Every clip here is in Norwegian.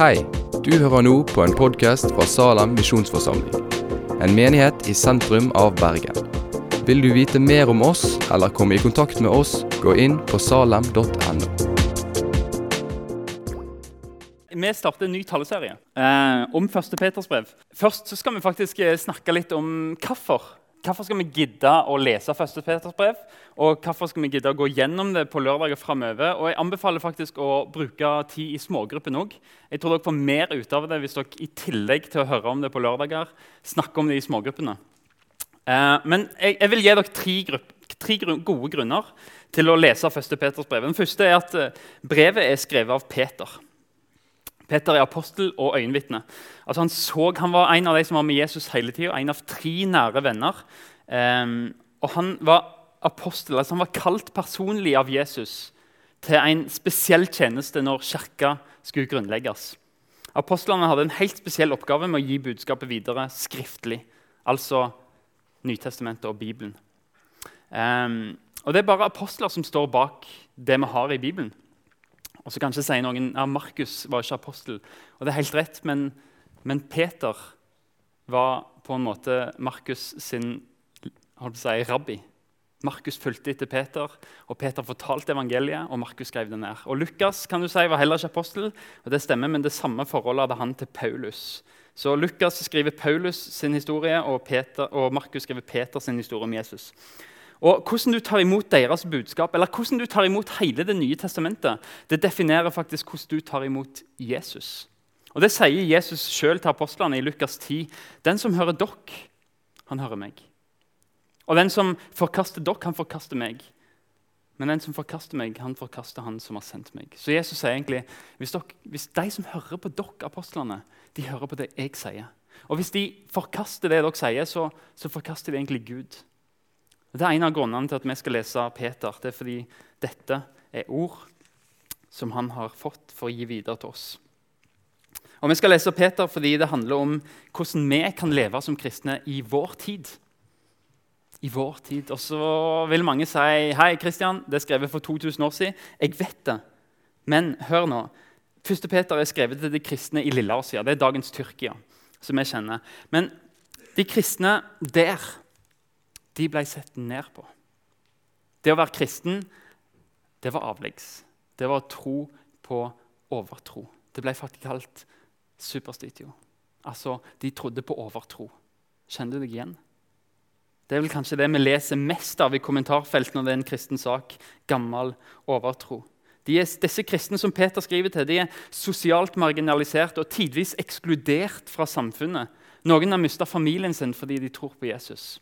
Hei, du hører nå på en podkast fra Salem misjonsforsamling. En menighet i sentrum av Bergen. Vil du vite mer om oss eller komme i kontakt med oss, gå inn på salem.no. Vi starter en ny taleserie eh, om 1. Peters brev. Først skal vi faktisk eh, snakke litt om hvorfor. Hvorfor skal vi gidde å lese 1. Peters brev? Og hvorfor skal vi gidde å gå gjennom det på lørdager framover? Og jeg anbefaler faktisk å bruke tid i smågruppen òg. Jeg tror dere får mer ut av det hvis dere i tillegg til å høre om det på lørdager, snakker om det i smågruppene. Eh, men jeg, jeg, vil gi dere tre, grupp, tre, gode grunner til å lese 1. Peters brev. Den første er at eh, brevet er skrevet av Peter. Peter er apostel og øyenvitne. Altså han, så, han var en av de som var med Jesus hele tida, en av tre nære venner. Um, og han var apostel, altså han var kalt personlig av Jesus til en spesiell tjeneste når kirka skulle grunnlegges. Apostlene hadde en helt spesiell oppgave med å gi budskapet videre skriftlig. Altså Nytestamentet og Bibelen. Um, og Det er bare apostler som står bak det vi har i Bibelen. Og så kanskje sier noen ja, Markus var ikke apostel. Og det er helt rett, men, men Peter var på en måte Markus sin si, rabbi. Markus fulgte etter Peter, og Peter fortalte evangeliet. og Markus skrev det ned. Og Lukas kan du si, var heller ikke apostel, og det stemmer, men det samme forholdet hadde han til Paulus. Så Lukas skriver Paulus sin historie, og, og Markus skriver Peter sin historie om Jesus. Og Hvordan du tar imot deres budskap, eller hvordan du tar imot hele Det nye testamentet, det definerer faktisk hvordan du tar imot Jesus. Og Det sier Jesus sjøl til apostlene i Lukas 10. Den som hører dere, han hører meg. Og den som forkaster dere, han forkaster meg. Men den som forkaster meg, han forkaster han som har sendt meg. Så Jesus sier egentlig, hvis, dere, hvis de som hører på dere, apostlene, de hører på det jeg sier. Og hvis de forkaster det dere sier, så, så forkaster de egentlig Gud. Det er En av grunnene til at vi skal lese Peter. Det er fordi dette er ord som han har fått for å gi videre til oss. Og Vi skal lese Peter fordi det handler om hvordan vi kan leve som kristne i vår tid. I vår tid. Og så vil mange si Hei, Kristian, det er skrevet for 2000 år siden. Jeg vet det. Men hør nå. Første Peter er skrevet til de kristne i Lilleasia. Det er dagens Tyrkia. som jeg kjenner. Men de kristne der de ble sett ned på. Det å være kristen det var avleggs. Det var tro på overtro. Det ble faktisk kalt superstitio. Altså, de trodde på overtro. Kjenner du deg igjen? Det er vel kanskje det vi leser mest av i kommentarfeltet når det er en kristen sak. Gammel overtro. Er, disse kristne som Peter skriver til, de er sosialt marginalisert og tidvis ekskludert fra samfunnet. Noen har mista familien sin fordi de tror på Jesus.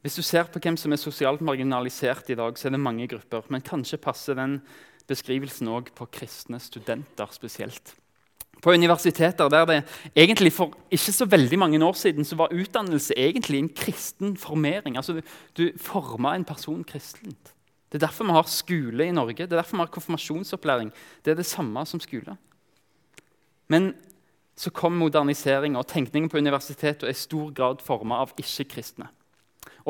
Hvis du ser på hvem som er sosialt marginalisert i dag, så er det mange grupper. Men kanskje passer den beskrivelsen òg på kristne studenter spesielt. På universiteter der det egentlig for ikke så veldig mange år siden så var utdannelse egentlig en kristen formering. Altså Du, du forma en person kristent. Det er derfor vi har skole i Norge. Det er derfor vi har konfirmasjonsopplæring. Det er det samme som skole. Men så kom modernisering, og tenkningen på universitetet er i stor grad forma av ikke-kristne.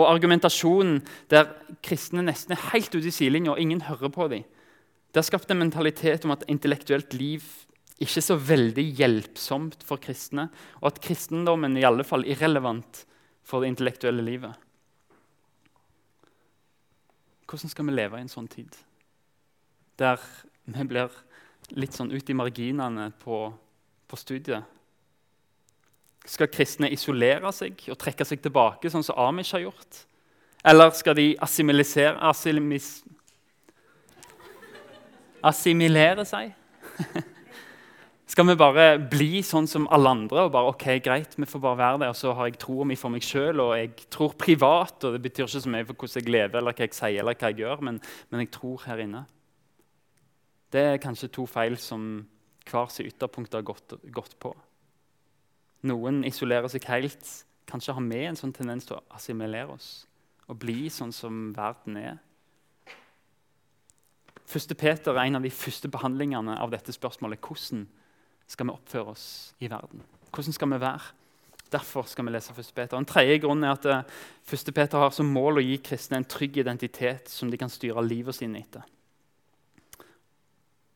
Og argumentasjonen der kristne nesten er helt ute i sidelinja og ingen hører på dem, det har skapt en mentalitet om at intellektuelt liv ikke er så veldig hjelpsomt for kristne, og at kristendommen i alle fall er irrelevant for det intellektuelle livet. Hvordan skal vi leve i en sånn tid? Der vi blir litt sånn ut i marginene på, på studiet skal kristne isolere seg og trekke seg tilbake, sånn som Amish har gjort? Eller skal de assimilisere, assimilis, assimilere seg? skal vi bare bli sånn som alle andre og bare ok, greit, vi får bare være det, og så har jeg troa mi for meg sjøl, og jeg tror privat, og det betyr ikke så mye for hvordan jeg lever, eller hva jeg sier, eller hva jeg gjør, men, men jeg tror her inne. Det er kanskje to feil som hver sin ytterpunkt har gått, gått på. Noen isolerer seg helt, kanskje har vi en sånn tendens til å assimilere oss og bli sånn som verden er. Første Peter er en av de første behandlingene av dette spørsmålet. Hvordan skal vi oppføre oss i verden? Hvordan skal vi være? Derfor skal vi lese 1. Peter. En tredje grunn er at 1. Eh, Peter har som mål å gi kristne en trygg identitet som de kan styre livet sine etter.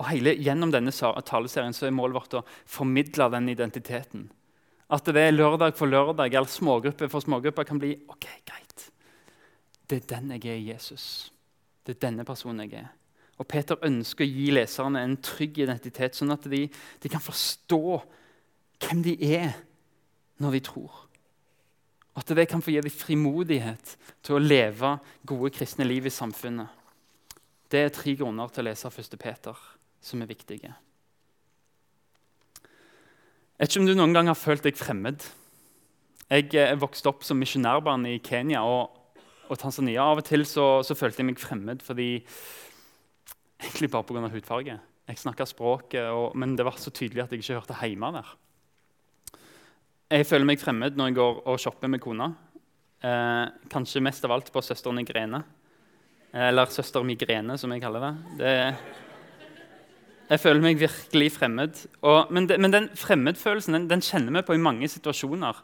Og hele, Gjennom denne taleserien så er målet vårt å formidle den identiteten. At det er lørdag for lørdag eller smågruppe for smågruppe kan bli ok, greit. Det er den jeg er Jesus. Det er denne personen jeg er. Og Peter ønsker å gi leserne en trygg identitet, sånn at de, de kan forstå hvem de er når de tror. At det kan få gi dem frimodighet til å leve gode kristne liv i samfunnet. Det er tre grunner til å lese 1. Peter som er viktige. Jeg vet ikke om du noen gang har følt deg fremmed. Jeg er vokst opp som misjonærbarn i Kenya og, og Tanzania. Av og til så, så, følte jeg meg fremmed fordi Egentlig bare pga. hudfarge. Jeg snakka språket, og, men det var så tydelig at jeg ikke hørte hjemme der. Jeg føler meg fremmed når jeg går og shopper med kona. Eh, kanskje mest av alt på søster Nigrene. Eller søster Migrene, som jeg kaller det. det jeg føler meg virkelig fremmed. Og, men, de, men, den fremmedfølelsen den, den, kjenner vi på i mange situasjoner.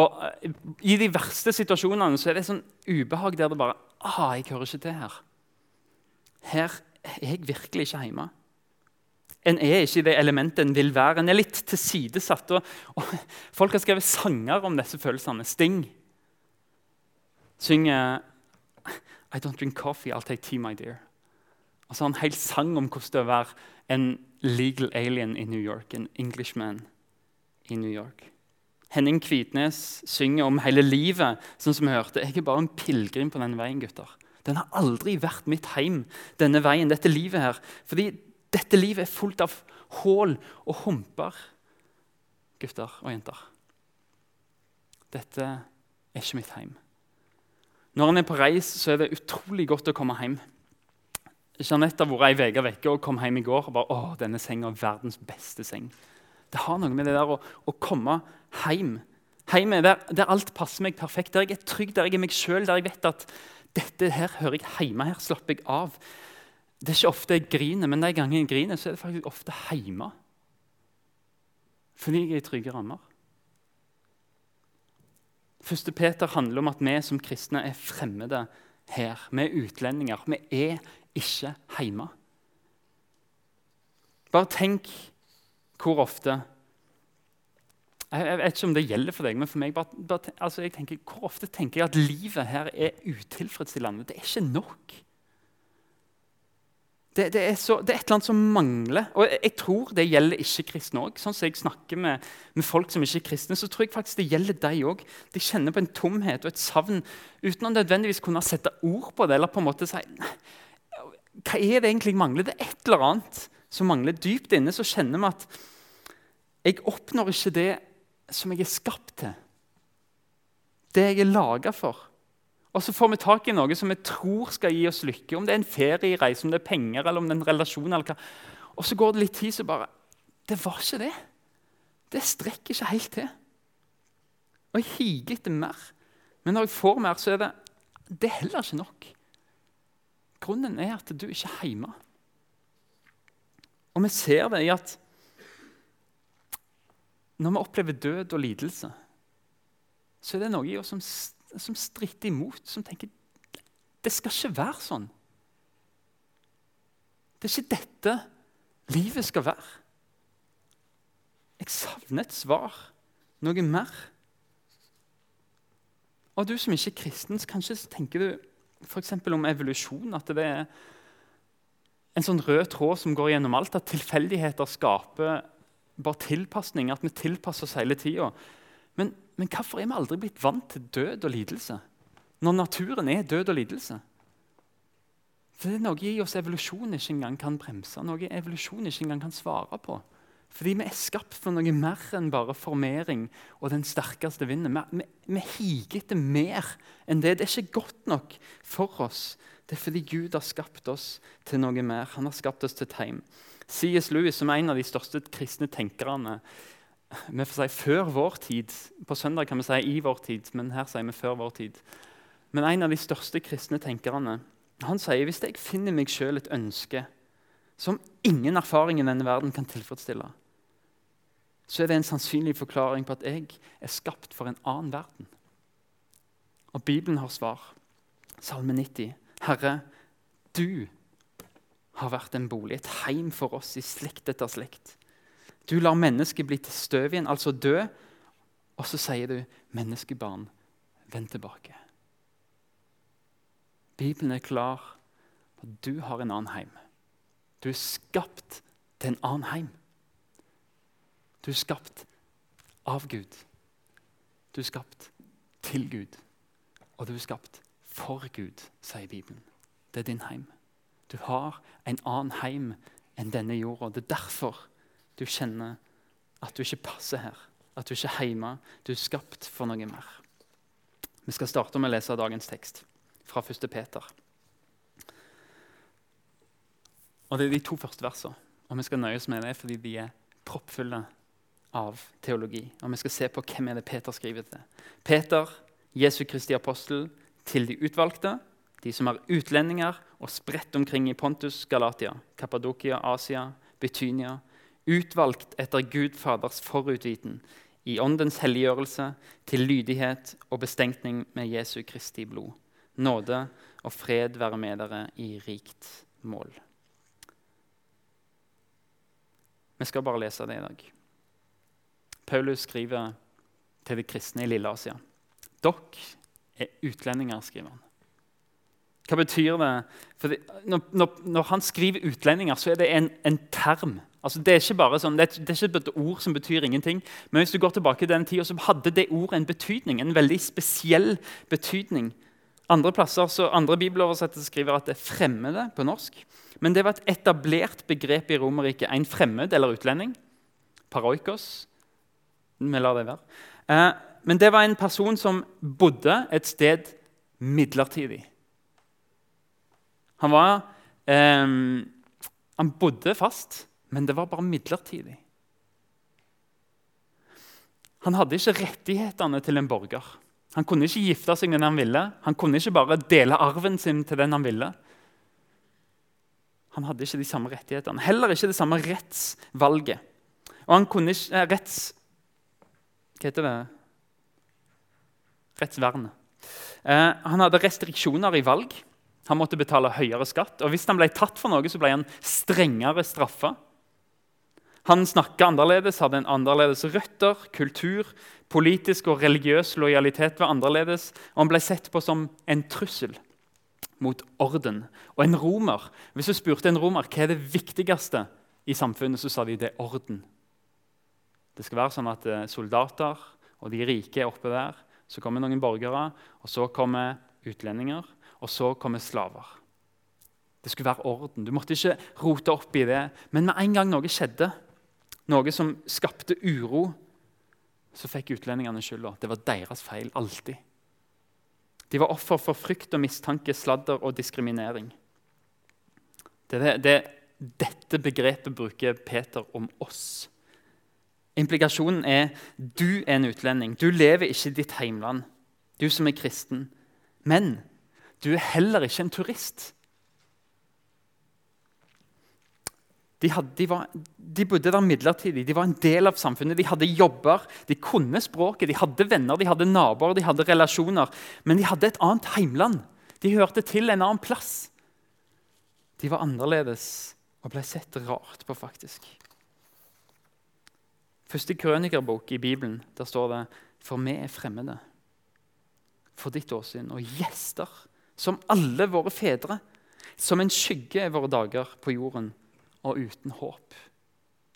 Og uh, I de verste situasjonene så er det sånn ubehag der det bare ah, jeg hører ikke til her. Her er jeg virkelig ikke hjemme. En er ikke i det elementet en vil være. En er litt tilsidesatt. Og, og folk har skrevet sanger om disse følelsene. Sting synger I don't drink coffee, I'll take tea, my dear. Og så har han en hel sang om hvordan det er å være en legal alien i New York. En Englishman i New York. Henning Kvitnes synger om hele livet. sånn som vi hørte. Jeg er bare en pilegrim på denne veien. gutter. Den har aldri vært mitt heim, denne veien, dette livet her. Fordi dette livet er fullt av hull og humper, gutter og jenter. Dette er ikke mitt heim. Når en er på reis, så er det utrolig godt å komme hjem. Jeanette har vært ei uke vekke og kom hjem i går og bare, å, denne senga er verdens beste seng. Det har noe med det der å, å komme hjem. Hjemme der, der, alt passer meg perfekt, der jeg er trygg, der jeg er meg sjøl, der jeg vet at dette her hører jeg hjemme. Her slapper jeg av. Det er ikke ofte jeg griner, men de gangene jeg griner, så er det faktisk ofte hjemme. Fordi jeg er i trygge rammer. Første Peter handler om at vi som kristne er fremmede her. Vi er utlendinger. Vi er ikke hjemme. Bare tenk hvor ofte jeg, vet ikke om det gjelder for deg, men for meg bare, bare, altså jeg tenker, hvor ofte tenker jeg at livet her er utilfredsstillende? Det er ikke nok. Det, det, er så, det, er et eller annet som mangler. Og jeg, jeg tror det gjelder ikke-kristne òg. Sånn som jeg snakker med, med, folk som ikke er kristne, så tror jeg faktisk det gjelder deg òg. De kjenner på en tomhet og et savn uten å nødvendigvis kunne sette ord på det. eller på en måte si hva er det egentlig jeg mangler? Det er et eller annet som mangler. Dypt inne så kjenner vi at jeg oppnår ikke det som jeg er skapt til. Det jeg er laga for. Og så får vi tak i noe som vi tror skal gi oss lykke. Om det er en feriereise, om det er penger eller om det er en relasjon. eller hva. Og så går det litt tid, så bare Det var ikke det. Det strekker ikke helt til. Og jeg higer etter mer. Men når jeg får mer, så er det, det er heller ikke nok. Grunnen er at du ikke er hjemme. Og vi ser det i at når vi opplever død og lidelse, så er det noe i oss som, som stritter imot, som tenker det skal ikke være sånn. Det er ikke dette livet skal være. Jeg savner et svar, noe mer. Og du som ikke er kristen, kanskje tenker du f.eks. om evolusjon. At det er en sånn rød tråd som går gjennom alt. At tilfeldigheter skaper bare tilpasning. At vi tilpasser oss hele tida. Men, men, hvorfor er vi aldri blitt vant til død og lidelse? Når naturen er død og lidelse? For Det er noe i oss evolusjon ikke engang kan bremse, noe evolusjon ikke engang kan svare på. Fordi vi er skapt for noe mer enn bare formering og den sterkeste vinden. Vi, vi, vi higer etter mer enn det. Det er ikke godt nok for oss. Det er fordi Gud har skapt oss til noe mer. Han har skapt oss til tegn. C.S. Lewis, som er en av de største kristne tenkerne vi får si før vår tid. På søndag kan vi si i vår tid, men her sier vi før vår tid. Men en av de største kristne tenkerne han sier hvis jeg finner meg sjøl et ønske som ingen erfaring i denne verden kan tilfredsstille, så er det en sannsynlig forklaring på at jeg er skapt for en annen verden. Og Bibelen har svar. Salme 90. Herre, du har vært en bolig, et heim for oss i slekt etter slekt. Du lar mennesket bli til støv igjen, altså dø, og så sier du, 'Menneskebarn, vend tilbake'. Bibelen er klar på at du har en annen heim. Du er skapt til en annen heim. Du er skapt av Gud. Du er skapt til Gud. Og du er skapt for Gud, sier Bibelen. Det er din heim. Du har en annen heim enn denne jorda. Det er derfor du kjenner at du ikke passer her. At du ikke er hjemme. Du er skapt for noe mer. Vi skal starte med å lese dagens tekst fra 1. Peter. Og Det er de to første versene. Og Vi skal nøye oss med det fordi de er proppfulle av teologi. Og Vi skal se på hvem er det Peter skriver til. Peter, Jesu Kristi apostel, til de utvalgte, de som er utlendinger og spredt omkring i Pontus, Galatia, Kappadokia, Asia, Betynia, utvalgt etter Gud Faders forutviten, i åndens helliggjørelse, til lydighet og bestenkning med Jesu Kristi blod. Nåde og fred være med dere i rikt mål. Vi skal bare lese det i dag. Paulus skriver til de kristne i Lille-Asia. Dere er utlendinger, skriver han. Hva betyr det? For når, når, når, han skriver 'utlendinger', så er det en, en term. Altså, det, er ikke bare sånn, det, er, det er ikke et ord som betyr ingenting. Men hvis du går tilbake til den tida, så hadde det ordet en betydning. En veldig spesiell betydning. Andre plasser, så andre bibeloversettelser skriver at det er fremmede på norsk. Men det var et etablert begrep i Romerriket. En fremmed eller utlending. Paroikos. Vi lar det være. Eh, men det var en person som bodde et sted midlertidig. Han, var, eh, han bodde fast, men det var bare midlertidig. Han hadde ikke rettighetene til en borger. Han kunne ikke gifte seg med den han ville. Han kunne ikke bare dele arven sin til den han ville. Han hadde ikke de samme rettighetene, heller ikke det samme rettsvalget. Og han kunne ikke eh, retts... Hva heter det? Rettsvern. Eh, han hadde restriksjoner i valg. Han måtte betale høyere skatt. Og hvis han ble tatt for noe, så ble han strengere straffa. Han snakka annerledes, hadde en annerledes røtter, kultur, politisk og religiøs lojalitet var annerledes, og han ble sett på som en trussel mot orden. Og en romer, Hvis du spurte en romer hva er det viktigste i samfunnet, så sa de det er orden. Det skal være sånn at eh, soldater og de rike er oppe der. Så kommer noen borgere, og så kommer utlendinger, og så kommer slaver. Det skulle være orden. Du måtte ikke rote opp i det. Men med en gang noe skjedde, noe som skapte uro, så fikk utlendingene skylda. Det var deres feil. Alltid. De var offer for frykt og mistanke, sladder og diskriminering. Det er det, dette begrepet bruker Peter om oss. Implikasjonen er du er en utlending. Du lever ikke i ditt heimland, du som er kristen. Men du er heller ikke en turist. De, hadde, de, var, de, bodde der midlertidig, de var en del av samfunnet. De hadde jobber, de kunne språket, de hadde venner, de hadde naboer, de hadde relasjoner. Men de hadde et annet heimland. De hørte til en annen plass. De var annerledes og ble sett rart på, faktisk. Første krønikerbok i Bibelen der står det For vi er fremmede for ditt åsyn og gjester, som alle våre fedre. Som en skygge er våre dager på jorden og uten håp.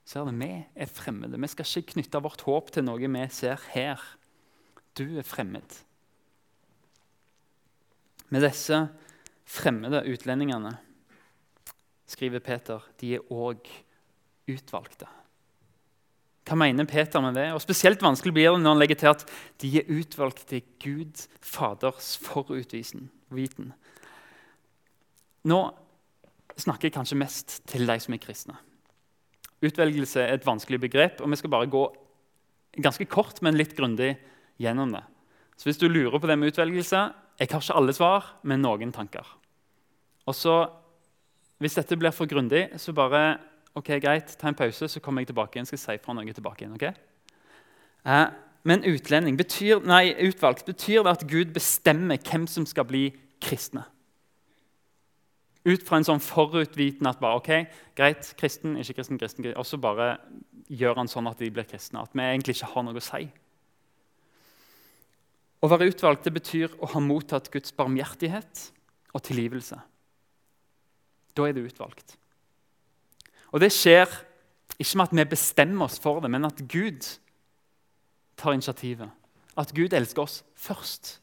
Ser du, Vi er fremmede. Vi skal ikke knytte vårt håp til noe vi ser her. Du er fremmed. Med disse fremmede utlendingene, skriver Peter, de er òg utvalgte. Hva mener Peter med det? Og Spesielt vanskelig blir det når han legger til at de er utvalgt til Gud Faders forutviten. Nå snakker jeg kanskje mest til de som er kristne. Utvelgelse er et vanskelig begrep, og vi skal bare gå ganske kort, men litt grundig gjennom det. Så hvis du lurer på det med utvelgelse Jeg har ikke alle svar, men noen tanker. Og så, Hvis dette blir for grundig, så bare ok, greit, ta en pause, så kommer jeg tilbake igjen. skal si fra noe tilbake igjen, ok? Eh, men utlending betyr, nei, utvalgt betyr det at Gud bestemmer hvem som skal bli kristne. Ut fra en sånn forutviten at bare, ok, greit, kristen, ikke kristen, kristen, og så bare gjør han sånn at de blir kristne. At vi egentlig ikke har noe å si. Å være utvalgt det betyr å ha mottatt Guds barmhjertighet og tilgivelse. Da er det utvalgt. Og det skjer ikke med at vi bestemmer oss for det, men at Gud tar initiativet. At Gud elsker oss først.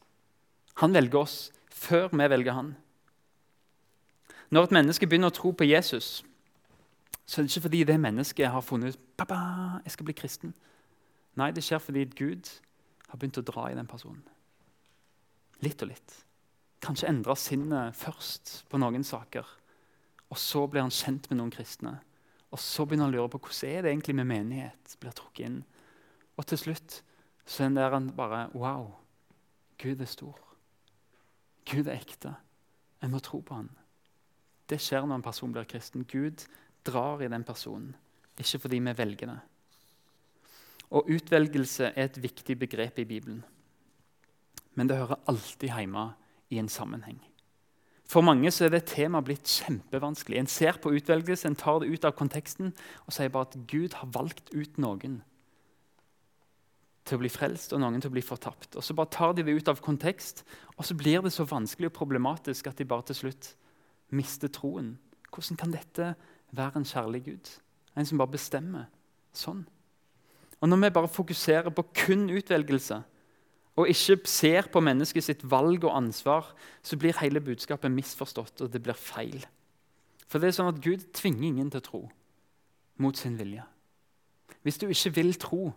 Han velger oss før vi velger han. Når et menneske begynner å tro på Jesus, så er det ikke fordi det mennesket har funnet ut Pappa, jeg skal bli kristen. Nei, det skjer fordi Gud har begynt å dra i den personen. Litt og litt. Kanskje endre sinnet først på noen saker. Og så blir han kjent med noen kristne. Og så begynner han å lure på hvordan er det egentlig med menighet. blir trukket inn. Og til slutt så er han bare Wow, Gud er stor. Gud er ekte. Jeg må tro på han. Det skjer når en person blir kristen. Gud drar i den personen, ikke fordi vi velger det. Og Utvelgelse er et viktig begrep i Bibelen. Men det hører alltid hjemme i en sammenheng. For mange så er det temaet blitt kjempevanskelig. En ser på utvelgelse, en tar det ut av konteksten og sier bare at Gud har valgt ut noen til å bli frelst og noen til å bli fortapt. Og Så bare tar de det ut av kontekst, og så blir det så vanskelig og problematisk at de bare til slutt mister troen. Hvordan kan dette være en kjærlig Gud? En som bare bestemmer sånn. Og Når vi bare fokuserer på kun utvelgelse, og ikke ser på mennesket sitt valg og ansvar, så blir hele budskapet misforstått, og det blir feil. For det er sånn at Gud tvinger ingen til å tro mot sin vilje. Hvis du ikke vil tro,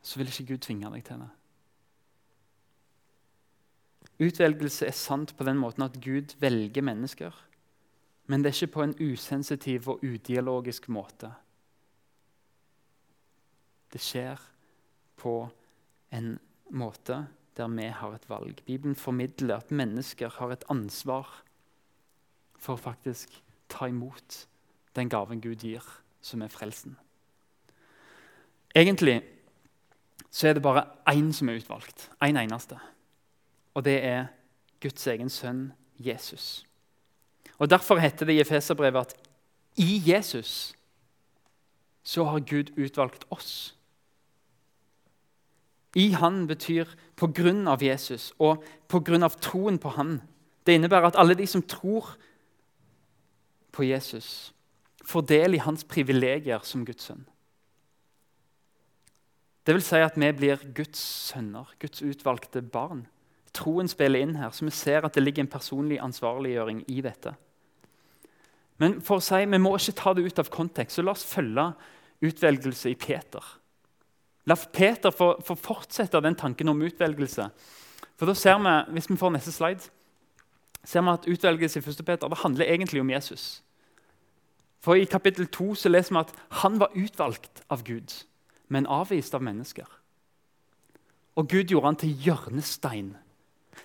så vil ikke Gud tvinge deg til det. Utvelgelse er sant på den måten at Gud velger mennesker. Men det er ikke på en usensitiv og udialogisk måte. Det skjer på en måte der vi har et valg. Bibelen formidler at mennesker har et ansvar for å faktisk ta imot den gaven Gud gir, som er frelsen. Egentlig så er det bare én som er utvalgt. Én en eneste. Og det er Guds egen sønn Jesus. Og Derfor heter det i Efeserbrevet at i Jesus så har Gud utvalgt oss. I han betyr på grunn av Jesus og på grunn av troen på han. Det innebærer at alle de som tror på Jesus, får del i hans privilegier som Guds sønn. Det vil si at vi blir Guds sønner, Guds utvalgte barn. Troen spiller inn her, så vi ser at det ligger en personlig ansvarliggjøring i dette. Men for å si, vi må ikke ta det ut av kontekst, så la oss følge utvelgelse i Peter. La Peter få, få fortsette den tanken om utvelgelse. For da ser vi, Hvis vi får neste slide, ser vi at utvelgelse i 1. Peter det handler egentlig om Jesus. For I kapittel 2 så leser vi at han var utvalgt av Gud men avvist av mennesker. Og Gud gjorde han til hjørnestein,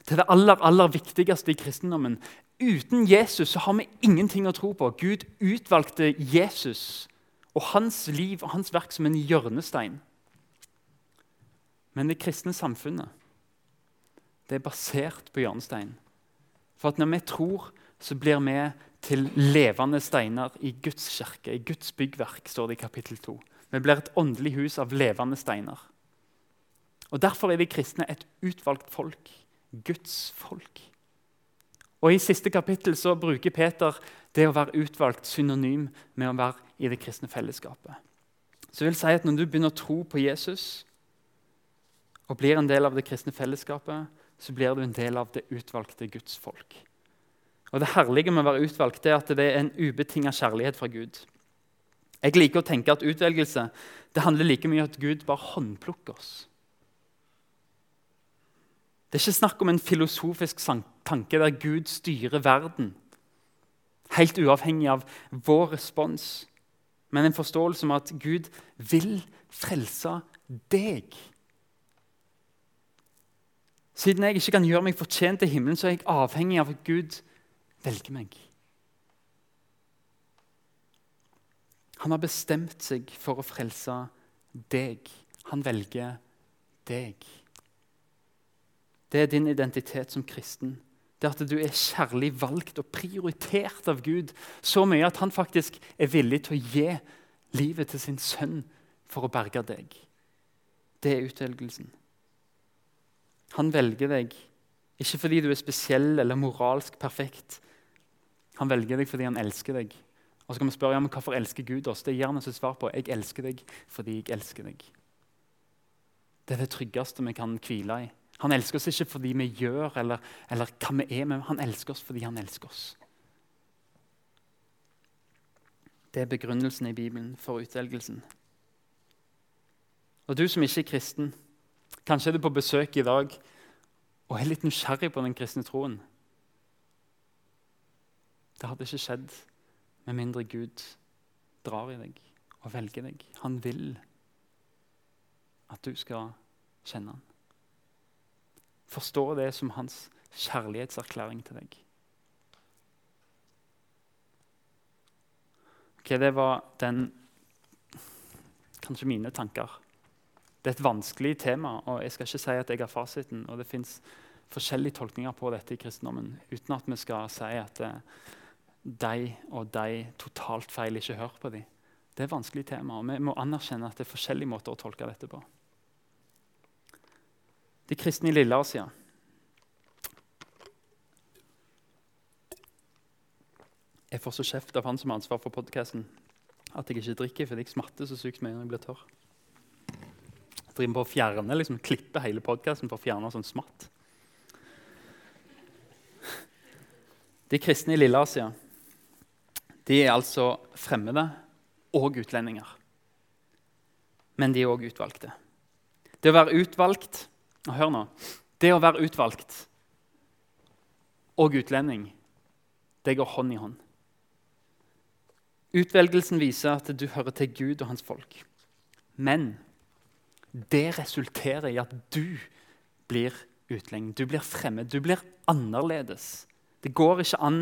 til det aller, aller viktigste i kristendommen. Uten Jesus så har vi ingenting å tro på. Gud utvalgte Jesus og hans liv og hans verk som en hjørnestein. Men det kristne samfunnet det er basert på hjørnestein. For at når vi tror, så blir vi til levende steiner i Guds kirke, i Guds byggverk, står det i kapittel 2. Vi blir et åndelig hus av levende steiner. Og Derfor er de kristne et utvalgt folk. Guds folk. Og I siste kapittel så bruker Peter det å være utvalgt synonym med å være i det kristne fellesskapet. Så jeg vil si at Når du begynner å tro på Jesus og blir en del av det kristne fellesskapet, så blir du en del av det utvalgte Guds folk. Og Det herlige med å være utvalgt er at det er en ubetinga kjærlighet fra Gud. Jeg liker å tenke at utvelgelse det handler like mye om at Gud bare håndplukker oss. Det er ikke snakk om en filosofisk tanke der Gud styrer verden, helt uavhengig av vår respons, men en forståelse om at Gud vil frelse deg. Siden jeg ikke kan gjøre meg fortjent til himmelen, så er jeg avhengig av at Gud velger meg. Han har bestemt seg for å frelse deg. Han velger deg. Det er din identitet som kristen. Det at du er kjærlig valgt og prioritert av Gud så mye at han faktisk er villig til å gi livet til sin sønn for å berge deg. Det er utvelgelsen. Han velger deg ikke fordi du er spesiell eller moralsk perfekt. Han velger deg fordi han elsker deg. Og så kan vi spørre ja, men hvorfor elsker Gud oss. Det gir han oss et svar på. Jeg elsker deg fordi jeg elsker deg. Det er det tryggeste vi kan hvile i. Han elsker oss ikke fordi vi gjør eller, eller hva vi er, men han elsker oss fordi han elsker oss. Det er begrunnelsen i Bibelen for utvelgelsen. Og du som ikke er kristen, kanskje er du på besøk i dag og er litt nysgjerrig på den kristne troen. Det hadde ikke skjedd med mindre Gud drar i deg og velger deg. Han vil at du skal kjenne han. Forstå det som hans kjærlighetserklæring til deg. Ok, Det var den Kanskje mine tanker. Det er et vanskelig tema, og jeg skal ikke si at jeg har fasiten. og Det fins forskjellige tolkninger på dette i kristendommen, uten at vi skal si at eh, de og de totalt feil, ikke hør på dem. Det er et vanskelig tema, og vi må anerkjenne at det er forskjellige måter å tolke dette på. De kristne i Lilleasia Jeg får så kjeft av han som har ansvar for podkasten, at jeg ikke drikker fordi jeg smatter så sykt mye når jeg blir tørr. Driver på å fjerne, liksom, klipper hele podkasten for å fjerne sånn smatt. De kristne i Lilleasia de er altså fremmede og utlendinger. Men de er òg utvalgte. Det å være utvalgt Hør nå. Det å være utvalgt og utlending, det går hånd i hånd. Utvelgelsen viser at du hører til Gud og hans folk. Men det resulterer i at du blir utlending. Du blir fremmed. Du blir annerledes. Det går ikke an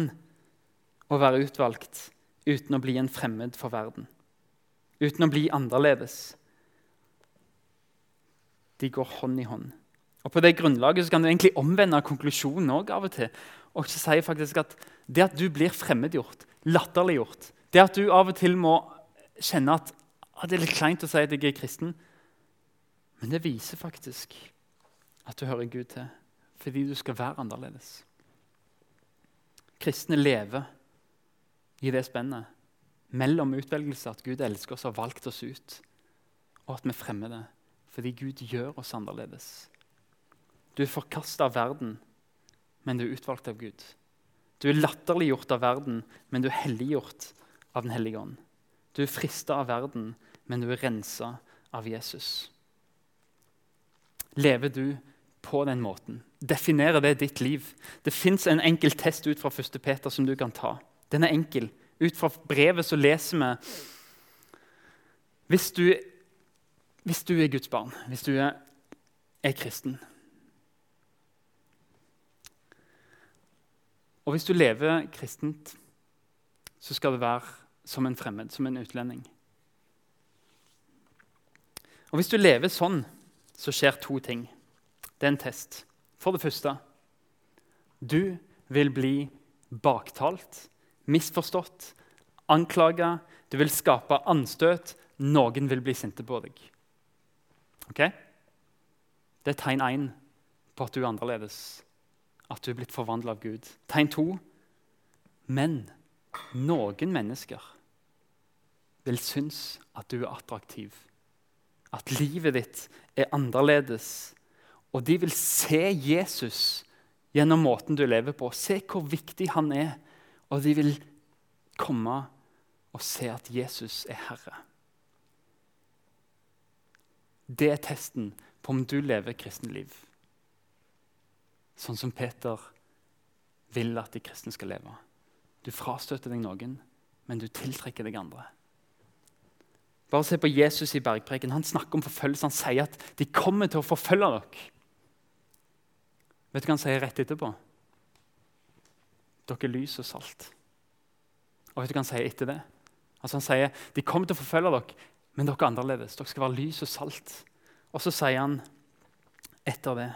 å være utvalgt uten å bli en fremmed for verden. Uten å bli annerledes. De går hånd i hånd. Og På det grunnlaget kan du egentlig omvende konklusjonen også av og til. Og ikke si faktisk at Det at du blir fremmedgjort, latterliggjort, det at du av og til må kjenne at, at det er litt kleint å si at jeg er kristen, men det viser faktisk at du hører Gud til, fordi du skal være annerledes. Kristne lever i det spennet mellom utvelgelse, at Gud elsker oss og har valgt oss ut, og at vi fremmer det fordi Gud gjør oss annerledes. Du er forkasta av verden, men du er utvalgt av Gud. Du er latterliggjort av verden, men du er helliggjort av Den hellige ånd. Du er frista av verden, men du er rensa av Jesus. Lever du på den måten? Definerer det ditt liv? Det fins en enkel test ut fra 1. Peter som du kan ta. Den er enkel. Ut fra brevet så leser vi Hvis du, hvis du er Guds barn, hvis du er, er kristen Og hvis du lever kristent, så skal det være som en fremmed, som en utlending. Og Hvis du lever sånn, så skjer to ting. Det er en test. For det første du vil bli baktalt, misforstått, anklaga. Du vil skape anstøt. Noen vil bli sinte på deg. Ok? Det er tegn én på at du er annerledes at du er blitt forvandla av Gud. Tegn to. Men noen mennesker vil synes at du er attraktiv. At livet ditt er annerledes. Og de vil se Jesus gjennom måten du lever på. Se hvor viktig han er. Og de vil komme og se at Jesus er Herre. Det er testen på om du lever kristenliv sånn som Peter vil at de kristne skal leve. Du frastøter deg noen, men du tiltrekker deg andre. Bare se på Jesus i bergpreken. Han snakker om forfølgelse. Han sier at de kommer til å forfølge dere. Vet du hva han sier rett etterpå? Dere er lys og salt. Og vet du hva han sier etter det? Altså Han sier de kommer til å forfølge dere, men dere er annerledes. Dere skal være lys og salt. Og så sier han etter det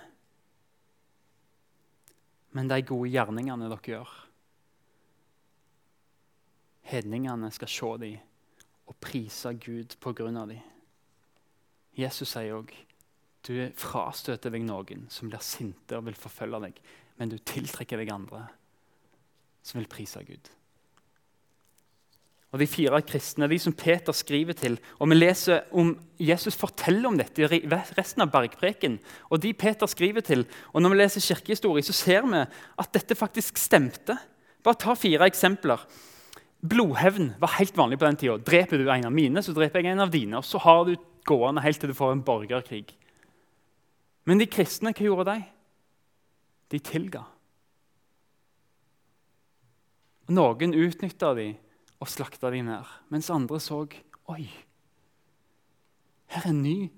men de gode gjerningene dere gjør. Hedningene skal se dem og prise Gud på grunn av dem. Jesus sier òg du frastøter deg noen som blir sinte og vil forfølge deg, men du tiltrekker deg andre som vil prise Gud. Og De fire kristne, de som Peter skriver til, og vi leser om Jesus forteller om dette i resten av bergpreken. og de Peter skriver til, og Når vi leser kirkehistorie, så ser vi at dette faktisk stemte. Bare ta fire eksempler. Blodhevn var helt vanlig på den tida. Dreper du en av mine, så dreper jeg en av dine. og Så har du gående helt til du får en borgerkrig. Men de kristne, hva gjorde de? De tilga. Noen utnytta dem og slakta dem ned, mens andre så Oi, her er en ny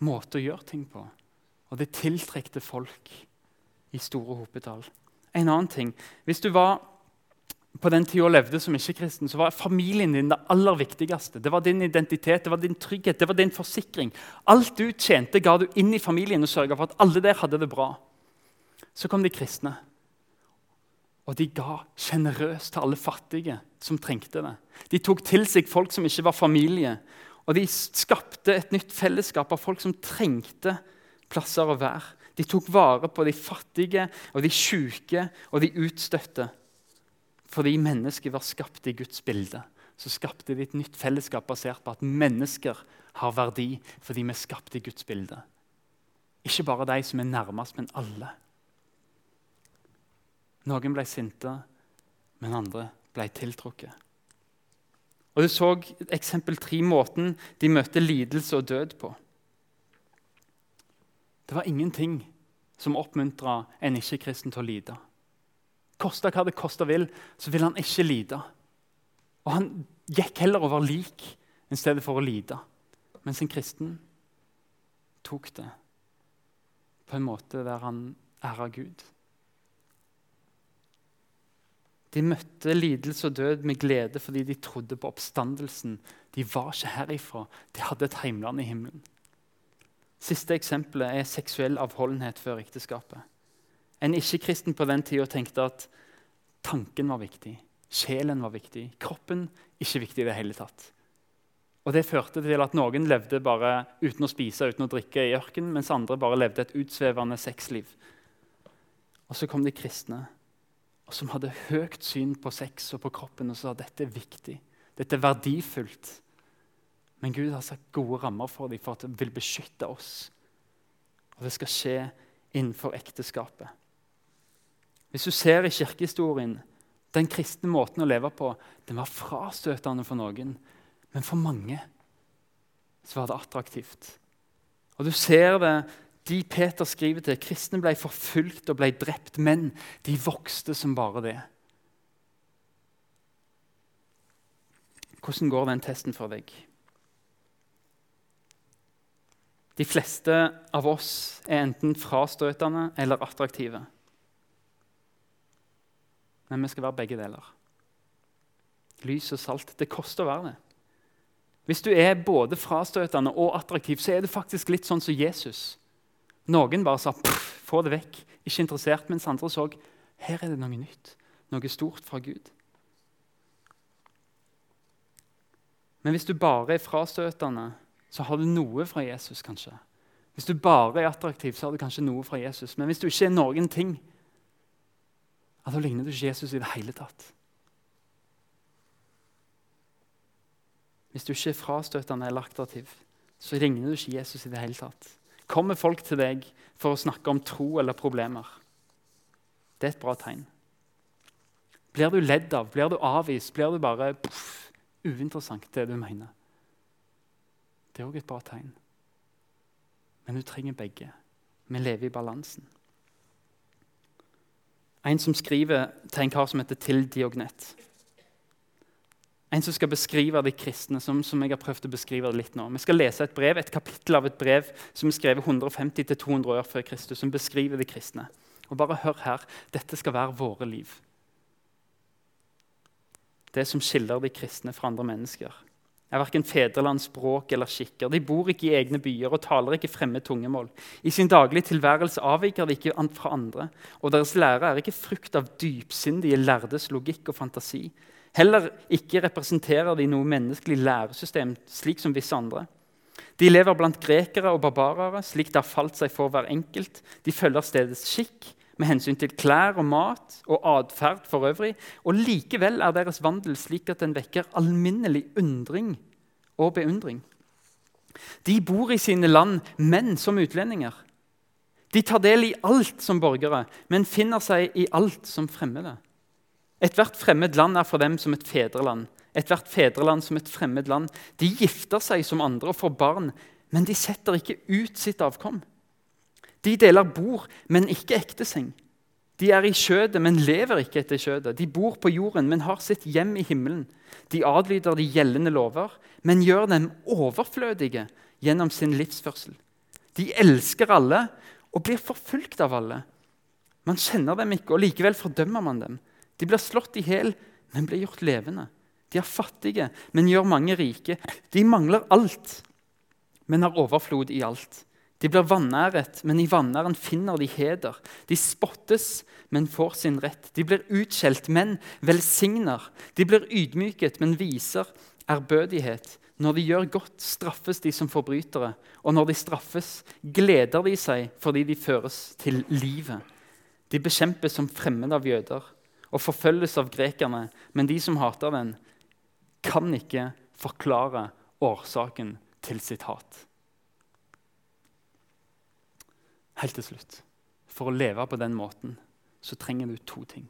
måte å gjøre ting på. Og det tiltrekte folk i store hopetall. En annen ting Hvis du var på den tida levde som ikke-kristen, så var familien din det aller viktigste. Det var din identitet, det var din trygghet, det var din forsikring. Alt du tjente, ga du inn i familien og sørga for at alle der hadde det bra. Så kom de kristne, og de ga sjenerøst til alle fattige som trengte det. De tok til seg folk som ikke var familie, og de skapte et nytt fellesskap av folk som trengte plasser å være. De tok vare på de fattige og de sjuke og de utstøtte. Fordi mennesket var skapt i Guds bilde, så skapte de et nytt fellesskap basert på at mennesker har verdi fordi vi er skapt i Guds bilde. Ikke bare de som er nærmest, men alle. Noen ble sinte, men andre ble tiltrukket. Og Du så eksempel tre måten de møtte lidelse og død på. Det var ingenting som oppmuntra en ikke-kristen til å lide. Kosta hva det kosta vil, så vil han ikke lide. Og han gikk heller over lik i stedet for å lide. Mens en kristen tok det på en måte der han æra Gud. De møtte lidelse og død med glede fordi de trodde på oppstandelsen. De var ikke herifra. De hadde et heimland i himmelen. Siste eksempelet er seksuell avholdenhet før ekteskapet. En ikke-kristen på den tida tenkte at tanken var viktig, sjelen var viktig, kroppen ikke viktig i det hele tatt. Og Det førte til at noen levde bare uten å spise uten å drikke i ørkenen, mens andre bare levde et utsvevende sexliv. Og Så kom de kristne, og som hadde høyt syn på sex og på kroppen og sa dette er viktig, dette er verdifullt. Men Gud har satt gode rammer for dem for at det vil beskytte oss. Og det skal skje innenfor ekteskapet. Hvis du ser i kirkehistorien, den kristne måten å leve på den var frastøtende for noen, men for mange så var det attraktivt. Og Du ser det de Peter skriver til. Kristne ble forfulgt og ble drept, men de vokste som bare det. Hvordan går den testen for deg? De fleste av oss er enten frastøtende eller attraktive. Men vi skal være begge deler. Lys og salt. Det koster å være det. Hvis du er både frastøtende og attraktiv, så er det faktisk litt sånn som Jesus. Noen bare sa 'få det vekk', ikke interessert, mens andre så her er det noe nytt, noe stort fra Gud. Men hvis du bare er frastøtende, så har du noe fra Jesus, kanskje. Hvis du bare er attraktiv, så har du kanskje noe fra Jesus. Men hvis du ikke er noen ting, da ligner du ikke Jesus i det hele tatt. Hvis du ikke er frastøtende eller aktiv, så ligner du ikke Jesus i det hele tatt. Kommer folk til deg for å snakke om tro eller problemer, det er et bra tegn. Blir du ledd av, blir du avvist, blir du bare puff, uinteressant, det du mener. Det er òg et bra tegn. Men du trenger begge. Vi lever i balansen. En som skriver til en kar som heter Til Diognet. En som skal beskrive de kristne, som, som, jeg har prøvd å beskrive det litt nå. Vi skal lese et brev, et kapittel av et brev som er skrevet 150-200 år før Kristus, som beskriver de kristne. Og bare hør her. Dette skal være våre liv. Det som skiller de kristne fra andre mennesker. Er verken fedreland, språk eller skikker. De bor ikke i egne byer og taler ikke fremmed tungemål. I sin daglige tilværelse avviker de ikke fra andre, og deres lære er ikke frukt av dypsindige lærdes logikk og fantasi. Heller ikke representerer de noe menneskelig læresystem, slik som visse andre. De lever blant grekere og barbarere, slik det har falt seg for hver enkelt. De følger stedets skikk med hensyn til klær og mat og atferd for øvrig. Og likevel er deres vandel slik at den vekker alminnelig undring og beundring. De bor i sine land, men som utlendinger. De tar del i alt som borgere, men finner seg i alt som fremmede. Ethvert fremmed land er for dem som et fedreland. Ethvert fedreland som et fremmed land. De gifter seg som andre og får barn, men de setter ikke ut sitt avkom. De deler bord, men ikke ekteseng. De er i skjødet, men lever ikke etter skjødet. De bor på jorden, men har sitt hjem i himmelen. De adlyder de gjeldende lover, men gjør dem overflødige gjennom sin livsførsel. De elsker alle og blir forfulgt av alle. Man kjenner dem ikke, og likevel fordømmer man dem. De blir slått i hjel, men blir gjort levende. De er fattige, men gjør mange rike. De mangler alt, men har overflod i alt. De blir vanæret, men i vanæren finner de heder. De spottes, men får sin rett. De blir utskjelt, men velsigner. De blir ydmyket, men viser ærbødighet. Når de gjør godt, straffes de som forbrytere. Og når de straffes, gleder de seg fordi de føres til livet. De bekjempes som fremmede av jøder og forfølges av grekerne. Men de som hater den, kan ikke forklare årsaken til sitt hat. Helt til slutt. For å leve på den måten så trenger du to ting.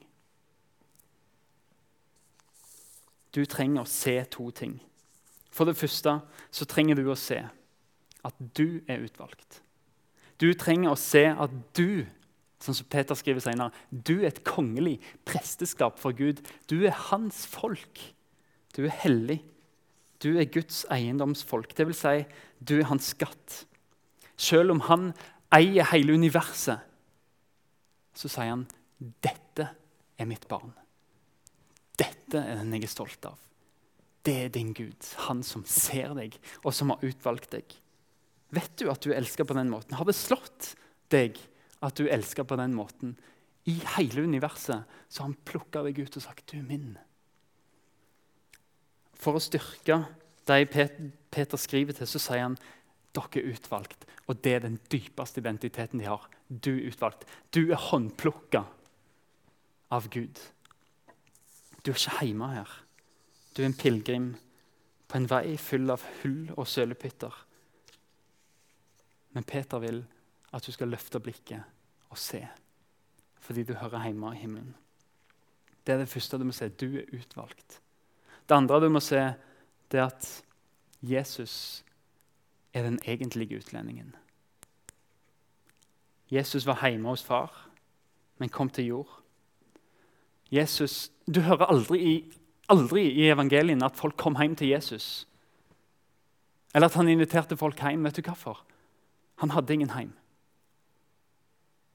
Du trenger å se to ting. For det første så trenger du å se at du er utvalgt. Du trenger å se at du som Peter skriver senere, du er et kongelig presteskap for Gud. Du er hans folk. Du er hellig. Du er Guds eiendomsfolk. Det vil si, du er hans skatt. Selv om han eier hele universet, så sier han dette er mitt barn. Dette er den jeg er stolt av. Det er din Gud, han som ser deg, og som har utvalgt deg. Vet du at du elsker på den måten? Har det slått deg at du elsker på den måten? I hele universet så har han plukka deg ut og sagt 'du er min'. For å styrke de Peter skriver til, så sier han dere er utvalgt. Og det er den dypeste identiteten de har. Du er utvalgt. Du er håndplukka av Gud. Du er ikke hjemme her. Du er en pilegrim på en vei full av hull og sølepytter. Men Peter vil at du skal løfte blikket og se, fordi du hører hjemme i himmelen. Det er det første du må se. Du er utvalgt. Det andre du må se, det er at Jesus er den egentlige utlendingen. Jesus var hjemme hos far, men kom til jord. Jesus, Du hører aldri i, aldri i evangeliene at folk kom hjem til Jesus. Eller at han inviterte folk hjem. Vet du hvorfor? Han hadde ingen hjem.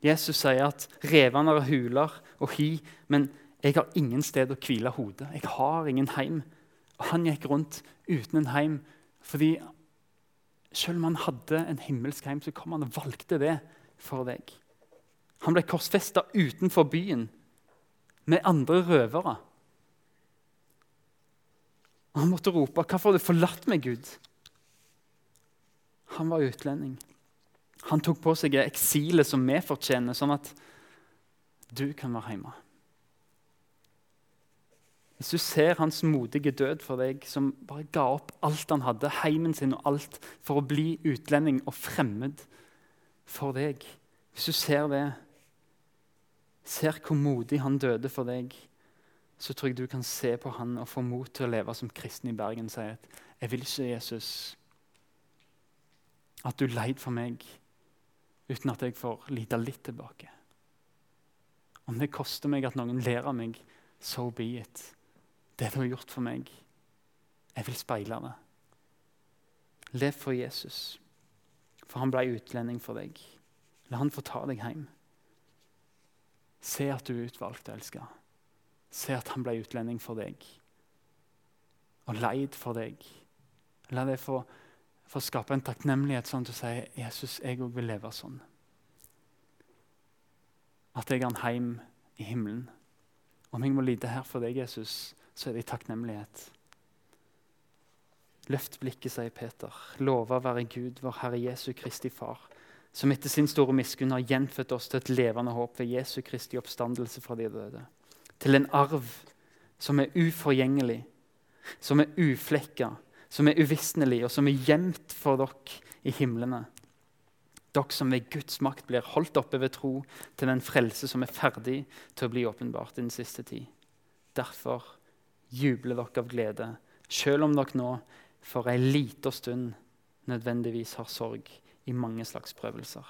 Jesus sier at revene er huler og hi, men jeg har ingen sted å hvile hodet. Jeg har ingen hjem. Og han gikk rundt uten en hjem fordi selv om han hadde en himmelsk heim, så kom han og valgte det for deg. Han ble korsfesta utenfor byen med andre røvere. Han måtte rope 'Hvorfor har du forlatt meg, Gud?' Han var utlending. Han tok på seg eksilet som vi fortjener, sånn at du kan være hjemme. Hvis du ser hans modige død for deg, som bare ga opp alt han hadde, heimen sin og alt, for å bli utlending og fremmed for deg Hvis du ser det, ser hvor modig han døde for deg, så tror jeg du kan se på han og få mot til å leve som kristen i Bergen Sier at jeg vil ikke, Jesus, at du leid for meg uten at jeg får lite litt tilbake. Om det koster meg at noen ler av meg, so be it det du har gjort for meg. Jeg vil speile det. Lev for Jesus, for han ble utlending for deg. La han få ta deg hjem. Se at du er utvalgt elska. Se at han ble utlending for deg. Og leid for deg La det få, få skape en takknemlighet sånn at du sier Jesus, jeg òg vil leve sånn. At jeg har en heim i himmelen. Om jeg må lide her for deg, Jesus, så er det i takknemlighet. Løft blikket, sier Peter. Lova være Gud, vår Herre Jesu Kristi Far, som etter sin store miskunn har gjenfødt oss til et levende håp ved Jesu Kristi oppstandelse fra de døde. Til en arv som er uforgjengelig, som er uflekka, som er uvisnelig, og som er gjemt for dere i himlene. Dere som ved Guds makt blir holdt oppe ved tro til den frelse som er ferdig til å bli åpenbart i den siste tid. Derfor jubler dere av glede, selv om dere nå for ei lita stund nødvendigvis har sorg i mange slags prøvelser.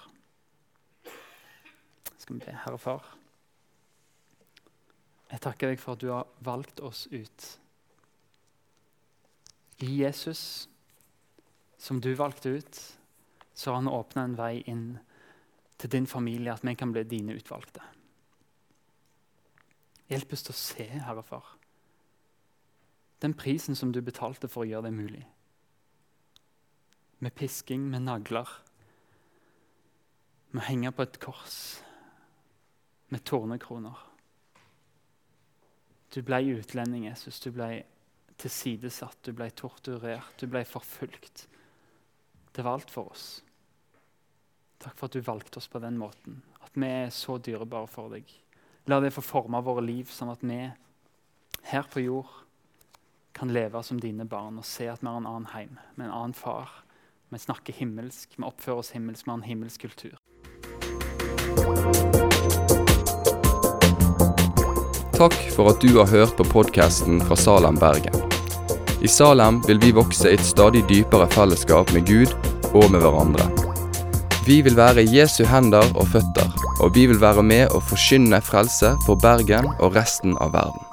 Skal vi be, Herre Far. Jeg takker deg for at du har valgt oss ut. I Jesus, som du valgte ut, så har han åpna en vei inn til din familie, at vi kan bli dine utvalgte. Hjelp oss til å se, Herre Far, den prisen som du betalte for å gjøre det mulig. Med pisking, med nagler, med å henge på et kors, med tornekroner. Du ble utlending, Jesus. Du ble tilsidesatt, du ble torturert, du ble forfulgt. Det var alt for oss. Takk for at du valgte oss på den måten. At vi er så dyrebare for deg. La det få forme våre liv, sånn at vi her på jord kan leve som dine barn og se at vi har en annen heim, med en annen far. Vi snakker himmelsk, vi oppfører oss himmelsk, vi har en himmelsk kultur. Takk for at du har hørt på podkasten fra Salem, Bergen. I Salem vil vi vokse i et stadig dypere fellesskap med Gud og med hverandre. Vi vil være Jesu hender og føtter, og vi vil være med å forkynne frelse for Bergen og resten av verden.